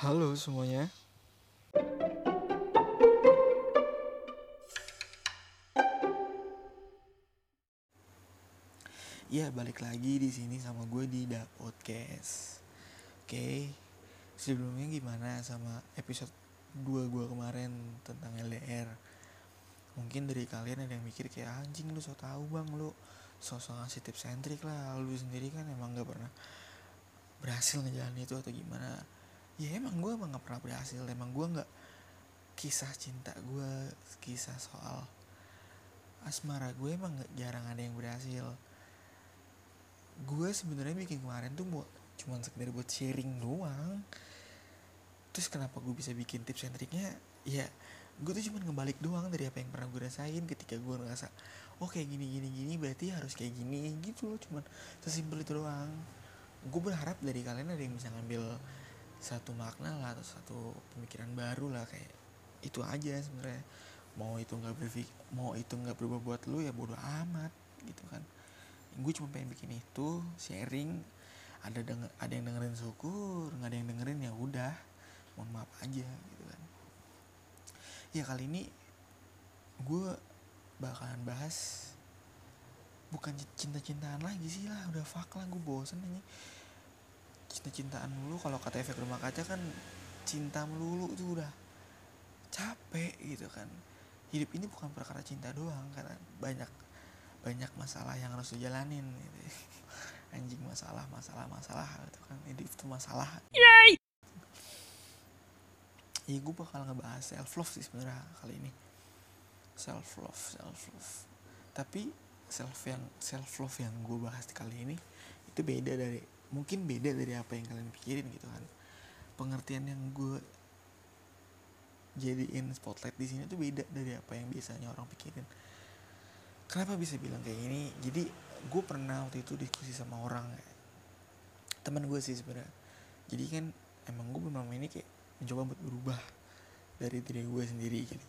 Halo semuanya. Ya balik lagi di sini sama gue di Da Podcast. Oke, sebelumnya gimana sama episode 2 gue kemarin tentang LDR? Mungkin dari kalian ada yang mikir kayak anjing lu so tau bang lu sosok ngasih tips sentrik lah lu sendiri kan emang gak pernah berhasil ngejalanin itu atau gimana ya emang gue emang gak pernah berhasil. Emang gue gak kisah cinta gue kisah soal asmara gue emang gak jarang ada yang berhasil. Gue sebenarnya bikin kemarin tuh buat cuman sekedar buat sharing doang. Terus kenapa gue bisa bikin tips and triknya ya gue tuh cuman ngebalik doang dari apa yang pernah gue rasain. Ketika gue ngerasa oh gini gini gini berarti harus kayak gini gitu loh. Cuman sesimpel itu doang. Gue berharap dari kalian ada yang bisa ngambil satu makna lah atau satu pemikiran baru lah kayak itu aja sebenarnya. Mau itu nggak berfik mau itu nggak berubah buat lu ya bodoh amat gitu kan. Gue cuma pengen bikin itu sharing. Ada denger, ada yang dengerin syukur. Nggak ada yang dengerin ya udah. Mohon maaf aja gitu kan. Ya kali ini gue bakalan bahas bukan cinta-cintaan lagi sih lah. Udah fuck lah gue bosen aja cinta-cintaan mulu. Kalau kata efek rumah kaca kan cinta melulu tuh udah capek gitu kan. Hidup ini bukan perkara cinta doang karena banyak banyak masalah yang harus dijalanin gitu. anjing masalah masalah masalah gitu kan. Hidup itu masalah. Yay! ya gue bakal ngebahas self love sih sebenarnya kali ini. Self love self love tapi self yang self love yang gue bahas kali ini itu beda dari mungkin beda dari apa yang kalian pikirin gitu kan. Pengertian yang gue jadiin spotlight di sini tuh beda dari apa yang biasanya orang pikirin. Kenapa bisa bilang kayak gini? Jadi gue pernah waktu itu diskusi sama orang teman gue sih sebenarnya. Jadi kan emang gue belum ini kayak mencoba buat berubah dari diri gue sendiri gitu.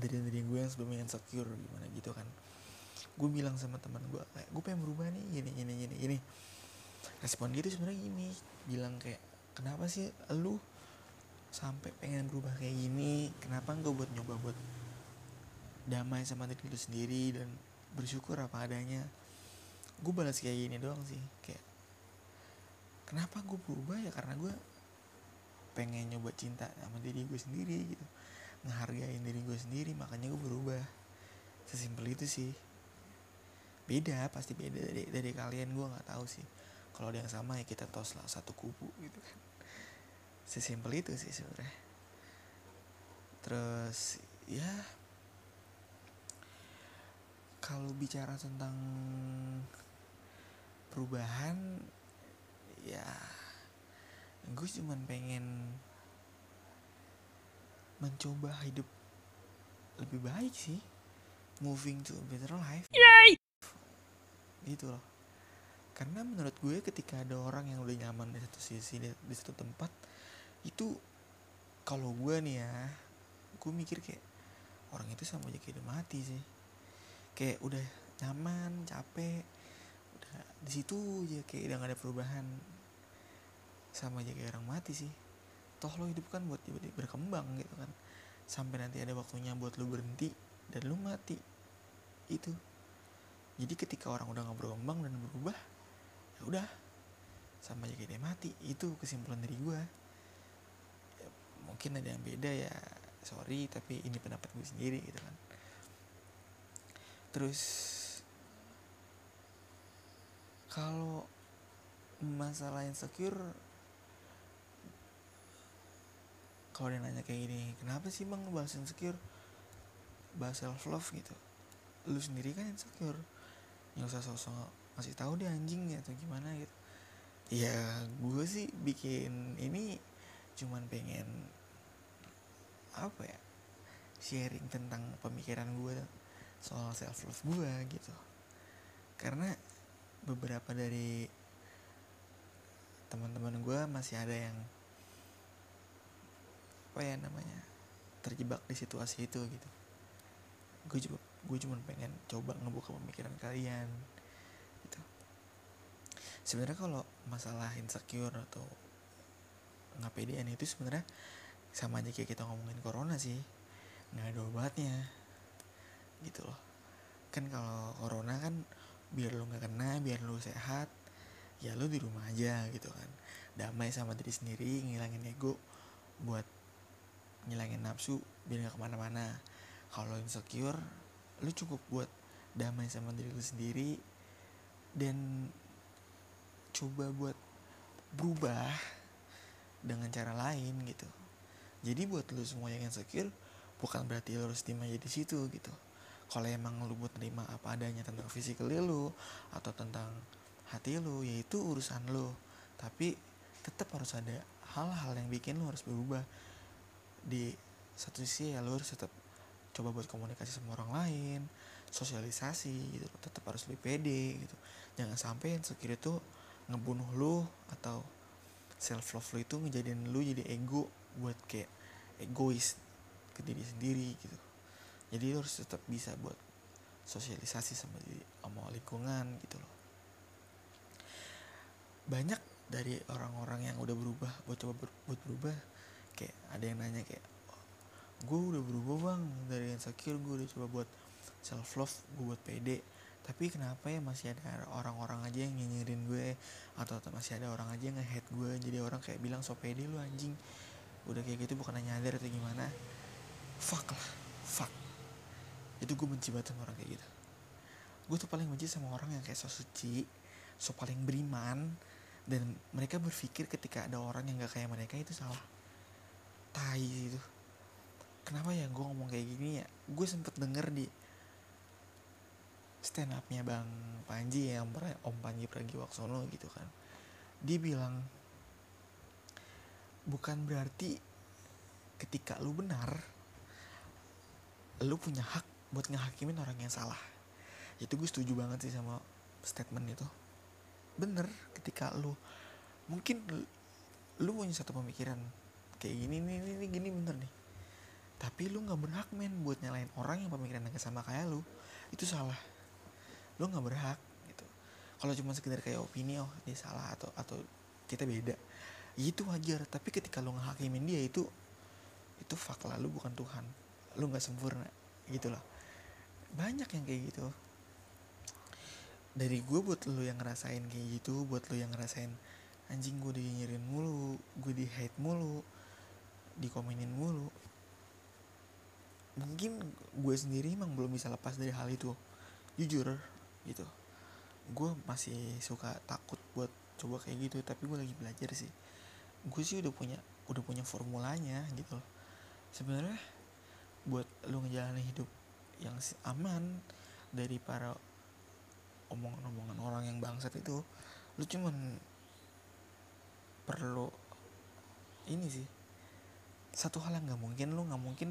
Dari diri gue yang sebelumnya insecure gimana gitu kan. Gue bilang sama teman gue kayak gue pengen berubah nih gini gini gini gini respon dia tuh sebenarnya gini bilang kayak kenapa sih lu sampai pengen berubah kayak gini? Kenapa enggak buat nyoba buat damai sama diri lu sendiri dan bersyukur apa adanya? Gue balas kayak gini doang sih kayak kenapa gue berubah ya? Karena gue pengen nyoba cinta sama diri gue sendiri gitu. Ngehargain diri gue sendiri makanya gue berubah. Sesimpel itu sih. Beda pasti beda dari dari kalian gue nggak tahu sih kalau ada yang sama ya kita tos lah satu kubu gitu kan. Sesimpel itu sih sebenarnya. Terus ya kalau bicara tentang perubahan ya gue cuman pengen mencoba hidup lebih baik sih. Moving to a better life. Yay! gitu loh karena menurut gue ketika ada orang yang udah nyaman di satu sisi di, di satu tempat itu kalau gue nih ya gue mikir kayak orang itu sama aja kayak udah mati sih. Kayak udah nyaman capek udah di situ aja kayak udah gak ada perubahan. Sama aja kayak orang mati sih. Toh lo hidup kan buat berkembang gitu kan. Sampai nanti ada waktunya buat lo berhenti dan lo mati. Itu. Jadi ketika orang udah nggak berkembang dan berubah udah sama aja kayak dia mati. Itu kesimpulan dari gue ya, mungkin ada yang beda ya sorry tapi ini pendapat gue sendiri gitu kan. Terus kalau masalah insecure kalau dia nanya kayak gini kenapa sih bang bahas insecure? Bahas self love gitu. Lu sendiri kan insecure. Yang usah sosok ngasih tahu dia anjing atau gimana gitu. Ya gue sih bikin ini cuman pengen apa ya sharing tentang pemikiran gue soal self love gue gitu. Karena beberapa dari teman-teman gue masih ada yang apa ya namanya terjebak di situasi itu gitu. Gue cuma gue cuma pengen coba ngebuka pemikiran kalian sebenarnya kalau masalah insecure atau nggak pedean itu sebenarnya sama aja kayak kita ngomongin corona sih. Nggak ada obatnya gitu loh. Kan kalau corona kan biar lu nggak kena biar lu sehat ya lu di rumah aja gitu kan. Damai sama diri sendiri ngilangin ego buat ngilangin nafsu biar nggak ke mana-mana. Kalau insecure lu cukup buat damai sama diri lu sendiri dan coba buat berubah dengan cara lain gitu. Jadi buat lu semua yang insecure bukan berarti lu harus diem aja di situ gitu. Kalau emang lu buat nerima apa adanya tentang fisikal lu atau tentang hati lu yaitu urusan lu. Tapi tetap harus ada hal-hal yang bikin lu harus berubah. Di satu sisi ya lu harus tetap coba buat komunikasi sama orang lain sosialisasi gitu tetap harus lebih pede gitu. Jangan sampai insecure itu ngebunuh lu atau self love lu itu ngejadiin lu jadi ego buat kayak egois ke diri sendiri gitu. Jadi lu harus tetap bisa buat sosialisasi sama diri sama lingkungan gitu loh. Banyak dari orang-orang yang udah berubah buat coba ber, buat berubah kayak ada yang nanya kayak gue udah berubah bang dari insecure gue udah coba buat self love gue buat pede tapi kenapa ya masih ada orang-orang aja yang nyinyirin gue? Atau masih ada orang aja yang nge-hate gue? Jadi orang kayak bilang so pede lu anjing. Udah kayak gitu bukan nyadar atau gimana? Fuck lah fuck. Itu gue benci banget sama orang kayak gitu. Gue tuh paling benci sama orang yang kayak so suci so paling beriman dan mereka berpikir ketika ada orang yang gak kayak mereka itu salah. Tai itu. Kenapa ya gue ngomong kayak gini ya? Gue sempet denger di stand upnya bang Panji yang Om Panji Pragiwaksono gitu kan. Dia bilang bukan berarti ketika lu benar lu punya hak buat ngehakimin orang yang salah. Itu gue setuju banget sih sama statement itu. Bener ketika lu mungkin lu punya satu pemikiran kayak gini nih, nih gini bener nih. Tapi lu nggak berhak men buat nyalain orang yang pemikiran yang sama kayak lu. Itu salah lu nggak berhak gitu. Kalau cuma sekedar kayak opini oh dia salah atau atau kita beda ya itu wajar. Tapi ketika lu ngehakimin dia itu itu fak lah lu bukan Tuhan. Lu nggak sempurna gitu loh. Banyak yang kayak gitu. Dari gue buat lu yang ngerasain kayak gitu buat lu yang ngerasain anjing gue dinyirin mulu gue di hate mulu dikomenin mulu mungkin gue sendiri emang belum bisa lepas dari hal itu. Jujur gitu. Gue masih suka takut buat coba kayak gitu tapi gue lagi belajar sih. Gue sih udah punya udah punya formulanya gitu loh. Sebenarnya buat lu ngejalanin hidup yang aman dari para omongan-omongan orang yang bangsat itu lu cuman perlu ini sih. Satu hal yang nggak mungkin lu nggak mungkin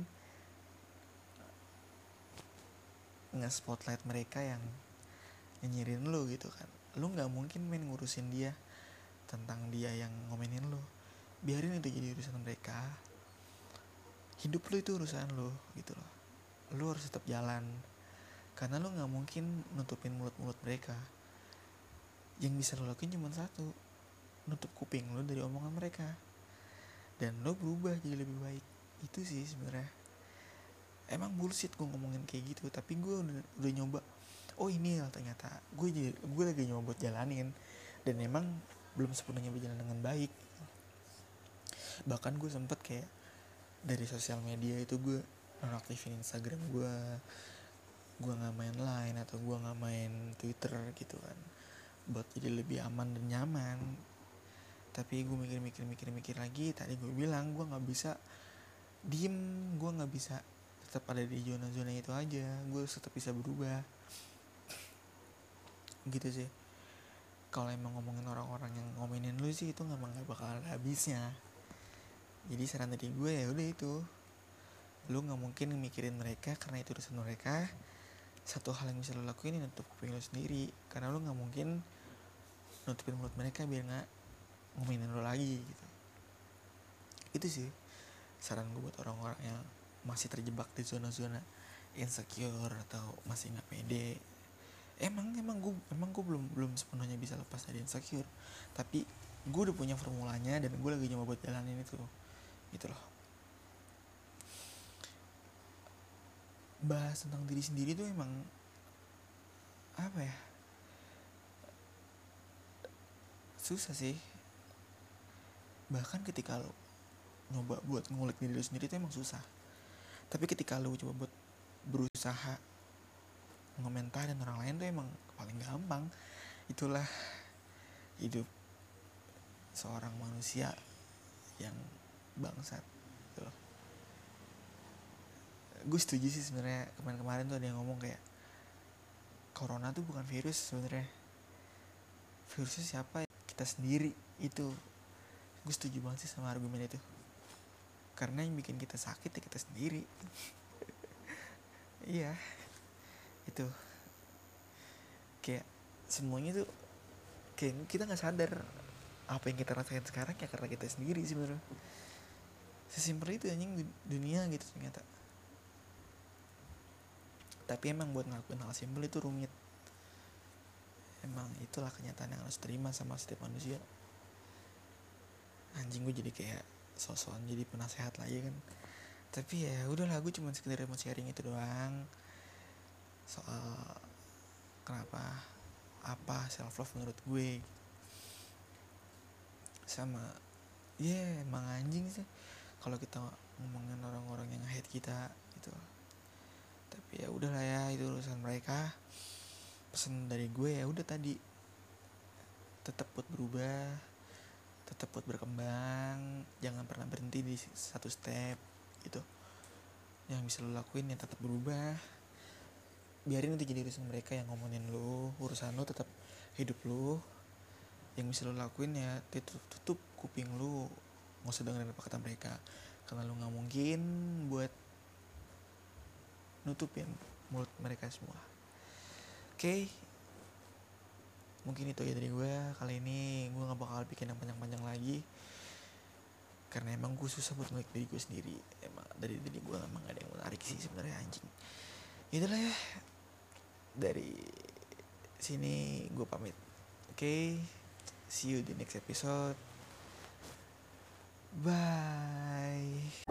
nge-spotlight mereka yang nyinyirin lu gitu kan. Lu nggak mungkin main ngurusin dia tentang dia yang ngomenin lu. Biarin itu jadi urusan mereka. Hidup lu itu urusan lu gitu loh. Lu harus tetap jalan. Karena lu nggak mungkin nutupin mulut-mulut mereka. Yang bisa lo lakuin cuma satu nutup kuping lu dari omongan mereka. Dan lo berubah jadi lebih baik. Itu sih sebenarnya. Emang bullshit gue ngomongin kayak gitu tapi gue udah, udah nyoba oh ini lah ternyata gue gue lagi nyoba buat jalanin. Dan emang belum sepenuhnya berjalan dengan baik. Bahkan gue sempet kayak dari sosial media itu gue nonaktifin Instagram gue. Gue nggak main line atau gue nggak main Twitter gitu kan. Buat jadi lebih aman dan nyaman. Tapi gue mikir-mikir mikir-mikir lagi. Tadi gue bilang gue nggak bisa diem. Gue nggak bisa tetap ada di zona-zona itu aja. Gue tetap bisa berubah gitu sih. Kalau emang ngomongin orang-orang yang ngomongin lu sih itu nggak nggak bakal ada habisnya. Jadi saran dari gue ya udah itu. Lu nggak mungkin mikirin mereka karena itu urusan mereka. Satu hal yang bisa lo lakuin ini nutup kuping lo sendiri. Karena lo nggak mungkin nutupin mulut mereka biar nggak ngomongin lo lagi gitu. Itu sih saran gue buat orang-orang yang masih terjebak di zona-zona insecure atau masih nggak pede emang emang gue emang gue belum belum sepenuhnya bisa lepas dari insecure. Tapi gue udah punya formulanya dan gue lagi nyoba buat jalanin itu. Gitu loh. Bahas tentang diri sendiri tuh emang apa ya? Susah sih. Bahkan ketika lo nyoba buat ngulik diri lo sendiri itu emang susah. Tapi ketika lo coba buat berusaha ngomentarin orang lain tuh emang paling gampang. Itulah hidup seorang manusia yang bangsat gitu gue setuju sih sebenarnya kemarin-kemarin tuh ada yang ngomong kayak corona tuh bukan virus sebenarnya. Virusnya siapa kita sendiri itu. Gue setuju banget sih sama argumen itu. Karena yang bikin kita sakit ya kita sendiri. Iya itu. Kayak semuanya tuh kayak kita nggak sadar apa yang kita rasain sekarang ya karena kita sendiri sebenarnya sesimpel itu anjing dunia gitu ternyata. Tapi emang buat ngelakuin hal simpel itu rumit. Emang itulah kenyataan yang harus terima sama setiap manusia. Anjing gue jadi kayak sosokan jadi penasehat lagi kan. Tapi ya udahlah gue cuma sekedar mau sharing itu doang soal kenapa apa self love menurut gue. Sama ya yeah, emang anjing sih. Kalau kita ngomongin orang-orang yang hate kita gitu. Tapi ya udahlah ya itu urusan mereka. Pesan dari gue ya udah tadi. Tetap buat berubah tetap buat berkembang. Jangan pernah berhenti di satu step gitu. Yang bisa lo lakuin ya tetap berubah biarin nanti jadi urusan mereka yang ngomongin lo urusan lo tetap hidup lo yang bisa lo lakuin ya tutup, tutup kuping lo nggak usah dengerin apa kata mereka. Karena lo nggak mungkin buat nutupin mulut mereka semua. Oke? Okay. mungkin itu ya dari gue kali ini gue nggak bakal bikin yang panjang-panjang lagi. Karena emang gue susah buat ngeliat diri gue sendiri. Emang dari diri gue emang gak ada yang menarik sih sebenarnya anjing. Itulah ya dari sini gue pamit oke okay? see you di next episode bye